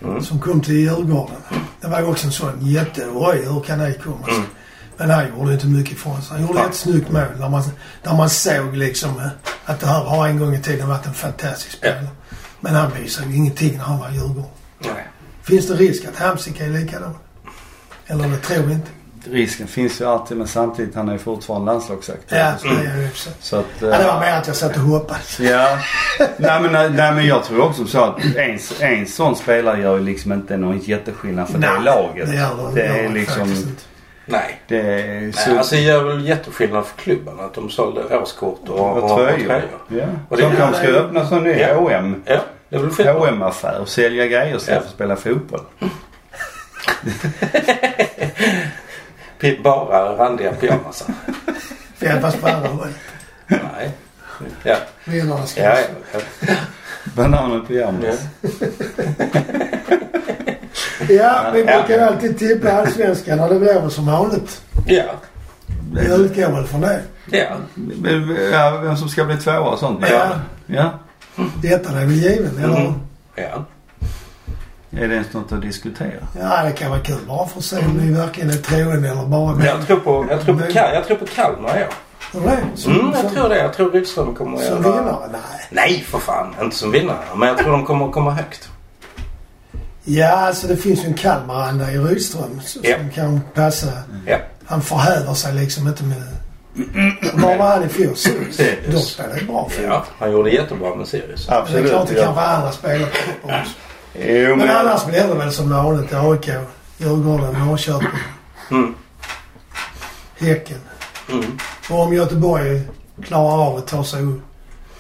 Mm. Som kom till Djurgården. Det var också en sån jätte... Oj, hur kan det komma sig? Men han gjorde inte mycket ifrån sig. Han gjorde Nej. ett snyggt mål där man, där man såg liksom... eh, Att det här har en gång i tiden varit en fantastisk spelare. Men han visar ju ingenting när han var i Djurgården. Nej. Finns det risk att Hamsik är likadan? Eller det tror vi inte. Risken finns ju alltid men samtidigt han är ju fortfarande landslagsaktiv. Ja, det är ju så. Så att... Ja, det eh, var mer att jag satt och hoppades. Ja. nej, men, nej men jag tror också så att en, en sån spelare gör ju liksom inte någon jätteskillnad för det laget. det gör de det är liksom... faktiskt. Nej. Det är så... Nej, alltså det gör väl jätteskillnad för klubben att de sålde årskort och, och, och och tröjor. tröjor. Ja. Och det- Som kanske ska öppna sån ny Ja. H&M Ja, det är väl skitbra. hm affär och sälja grejer istället Ja. för att spela fotboll. Bara randiga pyjamasar. Fast på andra hållet. Nej. Ja. Bananer och pyjamas. Ja, vi brukar ju alltid tippa allsvenskan och det blir väl som vanligt. Ja. Vi utgår väl från det. Ja. Ja, vem som ska bli tvåa och sånt. Ja. Ja. Ettan är väl given, eller? Mm. Ja. Är det ens något att diskutera? Ja, det kan vara kul bara för att se om ni verkligen är troende eller bara Men jag tror på, jag tror på, Kal- jag tror på Kalmar, ja. Som, Mm, jag som, tror det. Jag tror Rydström kommer att som göra... vinnare? Nej. Nej, för fan. Inte som vinnare. Men jag tror de kommer att komma högt. Ja, alltså det finns ju en Kalmaranda i Rydström som Ja. kan passa. Ja. Han förhäver sig liksom inte med... Var var han i fjol? Sirius. De spelade bra fotboll. Ja, han gjorde jättebra med Sirius. Men det är Absolut. klart det ja. kan vara andra spelare också. Jo, Men men... annars blir det väl som vanligt AIK, Djurgården, Norrköping, Mm. Häcken. Mm. Och om Göteborg klarar av att ta sig ur,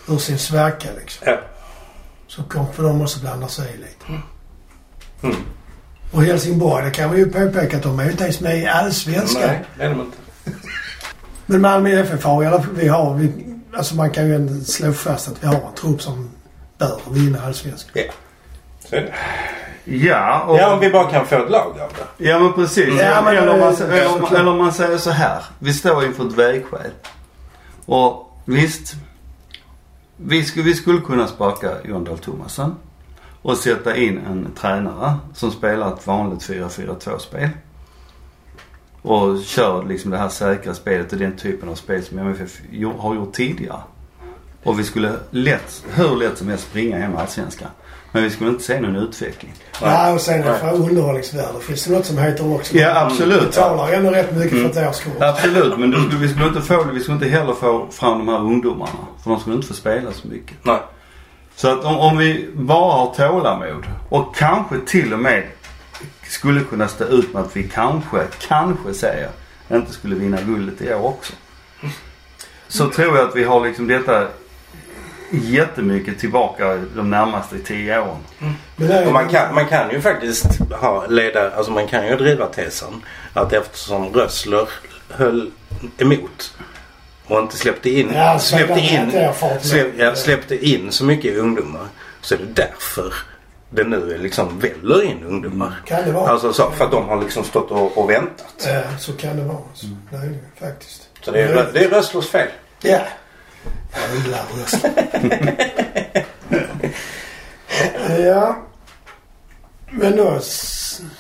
ur sin svacka liksom. Ja. Så kommer de också blanda sig i lite. Mm. Och Helsingborg, det kan vi ju påpeka att de är ju inte ens med i Allsvenskan. Nej, det är de inte. Men Malmö FF har i alla fall, vi har, vi, alltså man kan ju ändå slå fast att vi har en trupp som bör vinna Allsvenskan. Ja. Så. Ja, och... Ja, om vi bara kan få ett lag av det. Ja men precis. Ja, men- eller, om man, eller, eller om man säger så här. Vi står inför ett vägskäl. Och visst. Vi skulle, vi skulle kunna sparka John Dahl Tomasson. Och sätta in en tränare som spelar ett vanligt 4-4-2 spel. Och kör liksom det här säkra spelet och den typen av spel som MFF har gjort tidigare. Och vi skulle lätt, hur lätt som helst springa hem Allsvenskan. Men vi skulle inte se någon utveckling. Ja, och sen Nej. för underhållningsvärde finns det något som heter också. Ja Man absolut. betalar ändå rätt mycket för ett årskort. Absolut, men du skulle, vi skulle inte få vi skulle inte heller få fram de här ungdomarna. För de skulle inte få spela så mycket. Nej. Så att om, om vi bara har tålamod och kanske till och med skulle kunna stå ut med att vi kanske, kanske säger, inte skulle vinna guldet i år också. Så tror jag att vi har liksom detta jättemycket tillbaka de närmaste tio åren. Och man kan, man kan ju faktiskt ha, leda, alltså man kan ju driva tesen att eftersom Rössler höll emot och inte släppte in, Ja, släppte, in släpp, ja, släppte in så mycket ungdomar så är det därför det nu är liksom väller in ungdomar. Kan det vara. Alltså så, för att de har liksom stått och, och väntat. Ja, så kan det vara. Så, det är det faktiskt. Så det är, det är Rösslers fel. Ja. Jag gillar rösten. ja. Men då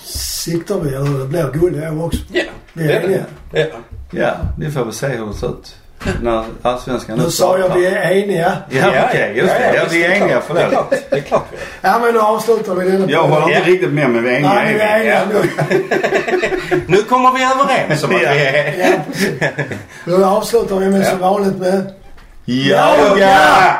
siktar vi, eller det blir guld i år också. Ja, det är det. Ja. Ja, vi får väl se hur det ser ut. När allsvenskan Nu sa jag vi är eniga. Ja, okej, just det. Ja, vi är eniga för Det är det. klart, det är klart vi är. Ja, men nu avslutar vi denna Jag håller Ja. inte riktigt med men vi är eniga. Nej, vi är eniga nu. Nu kommer vi överens om att Ja. vi är... Ja. Nu avslutar vi med som vanligt med Jaga!